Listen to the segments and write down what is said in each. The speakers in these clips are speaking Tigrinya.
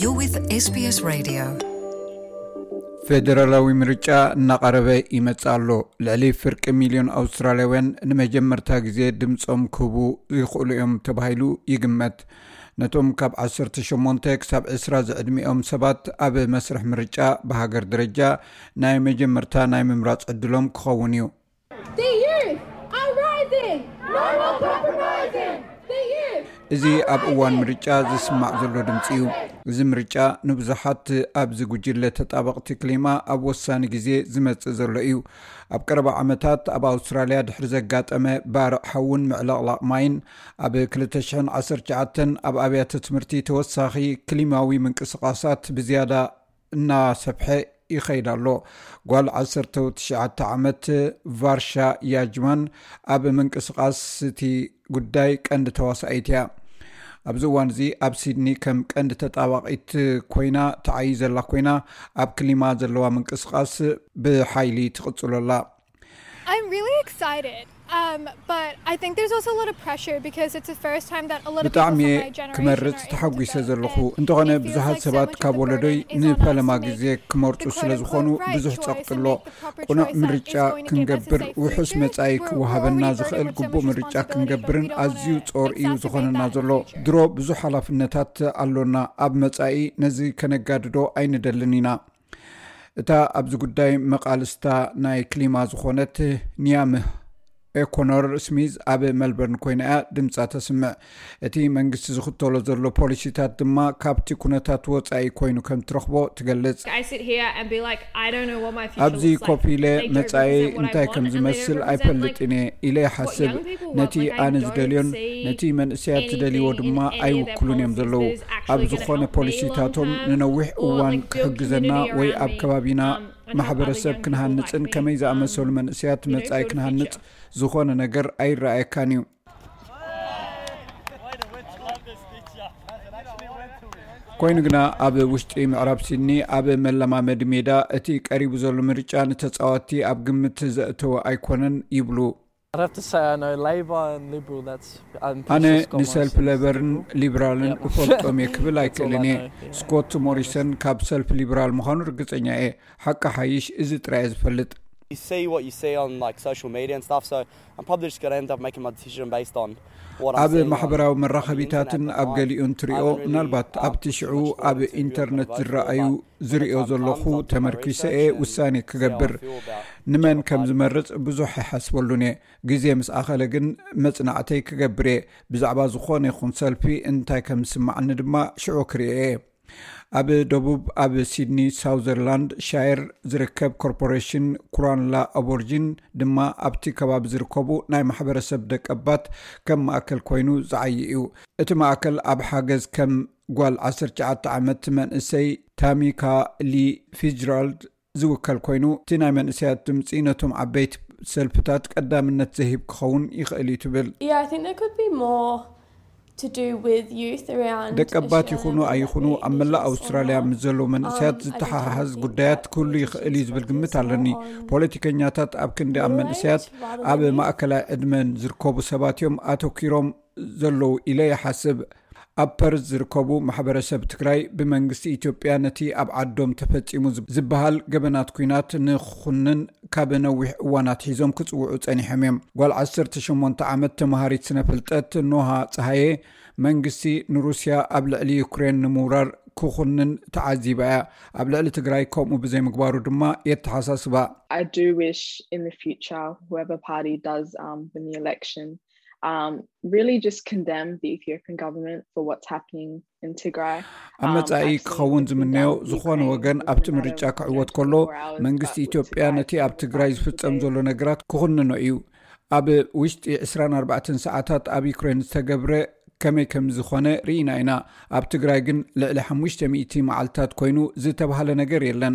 You're with SBS Radio. ፌደራላዊ ምርጫ እናቐረበ ይመጽእ ኣሎ ልዕሊ ፍርቂ ሚልዮን ኣውስትራልያውያን ንመጀመርታ ግዜ ድምፆም ክህቡ ይኽእሉ እዮም ተባሂሉ ይግመት ነቶም ካብ 18 ክሳብ 20 ዝዕድሚኦም ሰባት ኣብ መስርሕ ምርጫ ብሃገር ደረጃ ናይ መጀመርታ ናይ ምምራፅ ዕድሎም ክኸውን እዩ እዚ ኣብ እዋን ምርጫ ዝስማዕ ዘሎ ድምፂ እዩ እዚ ምርጫ ንብዙሓት ኣብዚ ጉጅለ ተጣበቕቲ ክሊማ ኣብ ወሳኒ ግዜ ዝመፅእ ዘሎ እዩ ኣብ ቀረባ ዓመታት ኣብ ኣውስትራልያ ድሕሪ ዘጋጠመ ባርዕ ሓውን ምዕለቕላቕ ማይን ኣብ 219 ኣብ ኣብያተ ትምህርቲ ተወሳኺ ክሊማዊ ምንቅስቓሳት ብዝያዳ እናሰፍሐ ይኸይድ ኣሎ። ጓል ዓሰርተ ትሽዓተ ዓመት ቫርሻ ያጅማን ኣብ ምንቅስቓስ እቲ ጉዳይ ቀንዲ ተዋሳኢት እያ። ኣብዚ እዋን እዚ ኣብ ሲድኒ ከም ቀንዲ ተጣባቒት ኮይና ተዓይ ዘላ ኮይና ኣብ ክሊማ ዘለዋ ምንቅስቓስ ብሓይሊ ትቕፅሎ ኣላ። ብጣዕሚ'የ ክመርጽ ተሓጒሰ ዘለኹ እንተኾነ ብዙሓት ሰባት ካብ ወለዶይ ንፈለማ ግዜ ክመርጹ ስለ ዝኾኑ ብዙሕ ጸቕጢ ኣሎ ቁኑዕ ምርጫ ክንገብር ውሑስ መጻኢ ክወሃበና ዝኽእል ግቡእ ምርጫ ክንገብርን ኣዝዩ ጾር እዩ ዝኾነና ዘሎ ድሮ ብዙሕ ሓላፍነታት ኣሎና ኣብ መጻኢ ነዚ ከነጋድዶ ኣይንደልን ኢና እታ ኣብዚ ጉዳይ መቓልስታ ናይ ክሊማ ዝኾነት ኒያምህ ኤኮኖር ስሚዝ ኣብ መልበርን ኮይና እያ ድምፃ ተስምዕ እቲ መንግስቲ ዝኽተሎ ዘሎ ፖሊሲታት ድማ ካብቲ ኩነታት ወፃኢ ኮይኑ ከም ትረኽቦ ትገልፅ ኣብዚ ኮፍ ኢለ መፃኢ እንታይ ከም ዝመስል ኣይፈልጥን እየ ኢለ ይሓስብ ነቲ ኣነ ዝደልዮን ነቲ መንእሰያት ዝደልይዎ ድማ ኣይውክሉን እዮም ዘለዉ ኣብ ዝኾነ ፖሊሲታቶም ንነዊሕ እዋን ክሕግዘና ወይ ኣብ ከባቢና um, ማሕበረሰብ ክንሃንፅን ከመይ ዝኣመሰሉ um, መንእሰያት መፃኢ ክንሃንፅ ዝኾነ ነገር ኣይረኣየካን እዩ ኮይኑ ግና ኣብ ውሽጢ ምዕራብ ሲድኒ ኣብ መለማመዲ ሜዳ እቲ ቀሪቡ ዘሎ ምርጫ ንተፃዋቲ ኣብ ግምት ዘእተወ ኣይኮነን ይብሉ ኣነ ንሰልፊ ለበርን ሊብራልን እፈልጦም እየ ክብል ኣይክእልን እየ ስኮት ሞሪሰን ካብ ሰልፊ ሊብራል ምዃኑ ርግፀኛ እየ ሓቂ ሓይሽ እዚ ጥራይ እየ ዝፈልጥ ኣብ ማሕበራዊ መራኸቢታትን ኣብ ገሊኡን ትሪኦ ምናልባት ኣብቲ ሽዑ ኣብ ኢንተርነት ዝረኣዩ ዝሪኦ ዘለኹ ተመርኪሰ እየ ውሳኔ ክገብር ንመን ከም ዝመርፅ ብዙሕ ይሓስበሉን እየ ግዜ ምስ ኣኸለ ግን መፅናዕተይ ክገብር እየ ብዛዕባ ዝኾነ ይኹን ሰልፊ እንታይ ከም ዝስማዕኒ ድማ ሽዑ ክርኤ እየ ኣብ ደቡብ ኣብ ሲድኒ ሳውዘርላንድ ሻየር ዝርከብ ኮርፖሬሽን ኩራንላ ኣቦርጂን ድማ ኣብቲ ከባቢ ዝርከቡ ናይ ማሕበረሰብ ደቀባት ከም ማእከል ኮይኑ ዝዓይ እዩ እቲ ማእከል ኣብ ሓገዝ ከም ጓል 19 ዓመት መንእሰይ ታሚካ ሊ ፊጅራልድ ዝውከል ኮይኑ እቲ ናይ መንእሰያት ድምጺ ነቶም ዓበይቲ ሰልፍታት ቀዳምነት ዘይህብ ክኸውን ይኽእል እዩ ትብል። ደቀባት ይኹኑ ኣይኹኑ ኣብ መላእ ኣውስትራልያ ምስ ዘለዉ መንእሰያት ዝተሓሓዝ ጉዳያት ክህሉ ይኽእል እዩ ዝብል ግምት ኣለኒ። ፖለቲከኛታት ኣብ ክንዲ ኣብ መንእሰያት ኣብ ማእከላይ ዕድመን ዝርከቡ ሰባት እዮም ኣተኲሮም። ዘለዉ ኢለ ይሓስብ ኣብ ፐርዝ ዝርከቡ ማሕበረሰብ ትግራይ ብመንግስቲ ኢትዮጵያ ነቲ ኣብ ዓዶም ተፈፂሙ ዝበሃል ገበናት ኩናት ንክኹንን ካብ ነዊሕ እዋናት ሒዞም ክፅውዑ ፀኒሖም እዮም ጓል 18 ዓመት ተምሃሪት ስነፍልጠት ኖሃ ፀሃየ መንግስቲ ንሩስያ ኣብ ልዕሊ ዩክሬን ንምውራር ክኹንን ተዓዚባ እያ ኣብ ልዕሊ ትግራይ ከምኡ ብዘይምግባሩ ድማ የተሓሳስባ ኣብ መፃኢ ክኸውን ዝምነዮ ዝኾነ ወገን ኣብቲ ምርጫ ክዕወት ከሎ መንግስቲ ኢትዮጵያ ነቲ ኣብ ትግራይ ዝፍፀም ዘሎ ነገራት ክኹንኖ እዩ ኣብ ውሽጢ 24 ሰዓታት ኣብ ዩክሬን ዝተገብረ ከመይ ከም ዝኾነ ርኢና ኢና ኣብ ትግራይ ግን ልዕሊ ሓ00 መዓልትታት ኮይኑ ዝተባሃለ ነገር የለን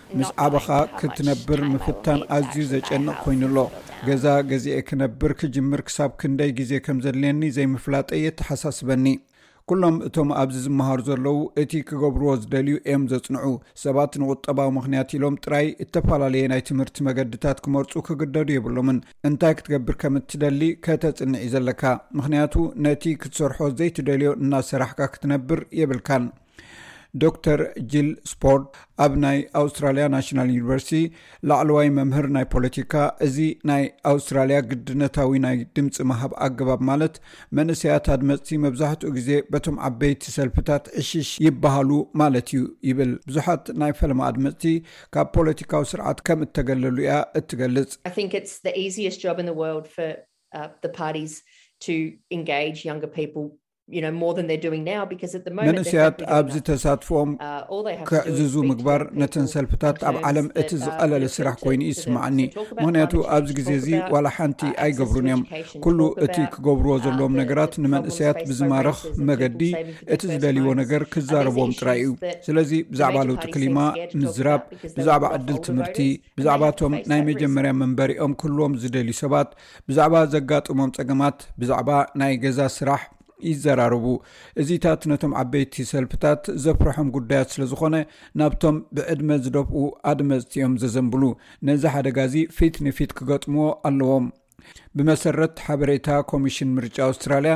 ምስ ኣበኻ ክትነብር ምፍታን ኣዝዩ ዘጨንቕ ኰይኑ ኣሎ። ገዛ ገዚኤ ክነብር ክጅምር ክሳብ ክንደይ ግዜ ከም ዘድልየኒ ዘይምፍላጠይ የተሓሳስበኒ። ኵሎም እቶም ኣብዚ ዝመሃሩ ዘለዉ እቲ ክገብርዎ ዝደልዩ እዮም ዘጽንዑ። ሰባት ንቝጠባዊ ምኽንያት ኢሎም ጥራይ እተፈላለየ ናይ ትምህርቲ መገድታት ክመርጹ ክግደዱ የብሎምን። እንታይ ክትገብር ከም እትደሊ ከተጽንዕ እዩ ዘለካ፣ ምኽንያቱ ነቲ ክትሰርሖ ዘይትደልዮ እናሰራሕካ ክትነብር የብልካን። ዶክተር ጂል ስፖርት ኣብ ናይ ኣውስትራልያ ናሽናል ዩኒቨርሲቲ ላዕለዋይ መምህር ናይ ፖለቲካ እዚ ናይ ኣውስትራልያ ግድነታዊ ናይ ድምፂ መሃብ ኣገባብ ማለት መንእሰያት ኣድመፅቲ መብዛሕትኡ ግዜ በቶም ዓበይቲ ሰልፍታት ዕሽሽ ይበሃሉ ማለት እዩ ይብል ብዙሓት ናይ ፈለማ ኣድመፅቲ ካብ ፖለቲካዊ ስርዓት ከም እተገለሉ እያ እትገልፅ መንእሰያት ኣብዚ ተሳትፎም ክዕዝዙ ምግባር ነተን ሰልፍታት ኣብ ዓለም እቲ ዝቐለለ ስራሕ ኮይኑ ይስማዓኒ ምክንያቱ ኣብዚ ግዜ እዚ ዋላ ሓንቲ ኣይገብሩን እዮም ኩሉ እቲ ክገብርዎ ዘለዎም ነገራት ንመንእሰያት ብዝማርኽ መገዲ እቲ ዝደልይዎ ነገር ክዛረብዎም ጥራይ እዩ ስለዚ ብዛዕባ ለውጢ ክሊማ ምዝራብ ብዛዕባ ዕድል ትምህርቲ ብዛዕባቶም ናይ መጀመርያ መንበሪኦም ክህልዎም ዝደልዩ ሰባት ብዛዕባ ዘጋጥሞም ጸገማት ብዛዕባ ናይ ገዛ ስራሕ ይዘራርቡ እዚታት ነቶም ዓበይቲ ሰልፍታት ዘፍርሖም ጉዳያት ስለ ዝኾነ ናብቶም ብዕድመ ዝደፍኡ ኣድመፅቲ እዮም ዘዘንብሉ ነዚ ሓደጋ እዚ ፊት ንፊት ክገጥምዎ ኣለዎም ብመሰረት ሓበሬታ ኮሚሽን ምርጫ ኣውስትራልያ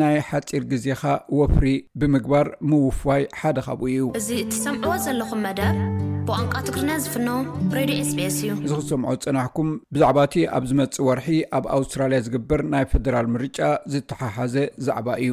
ናይ ሓጺር ግዜኻ ወፍሪ ብምግባር ምውፋይ ሓደ ካብኡ እዩ። እዚ እትሰምዕዎ ዘለኹም መደብ ብቋንቋ ትግርኛ ዝፍኖ ሬድዮ ኤስቢኤስ እዩ። እዚ ክትሰምዑ ዝጸናሕኩም ብዛዕባ እቲ ኣብ ዝመጽእ ወርሒ ኣብ ኣውስትራልያ ዝግበር ናይ ፈደራል ምርጫ ዝተሓሓዘ ዛዕባ እዩ።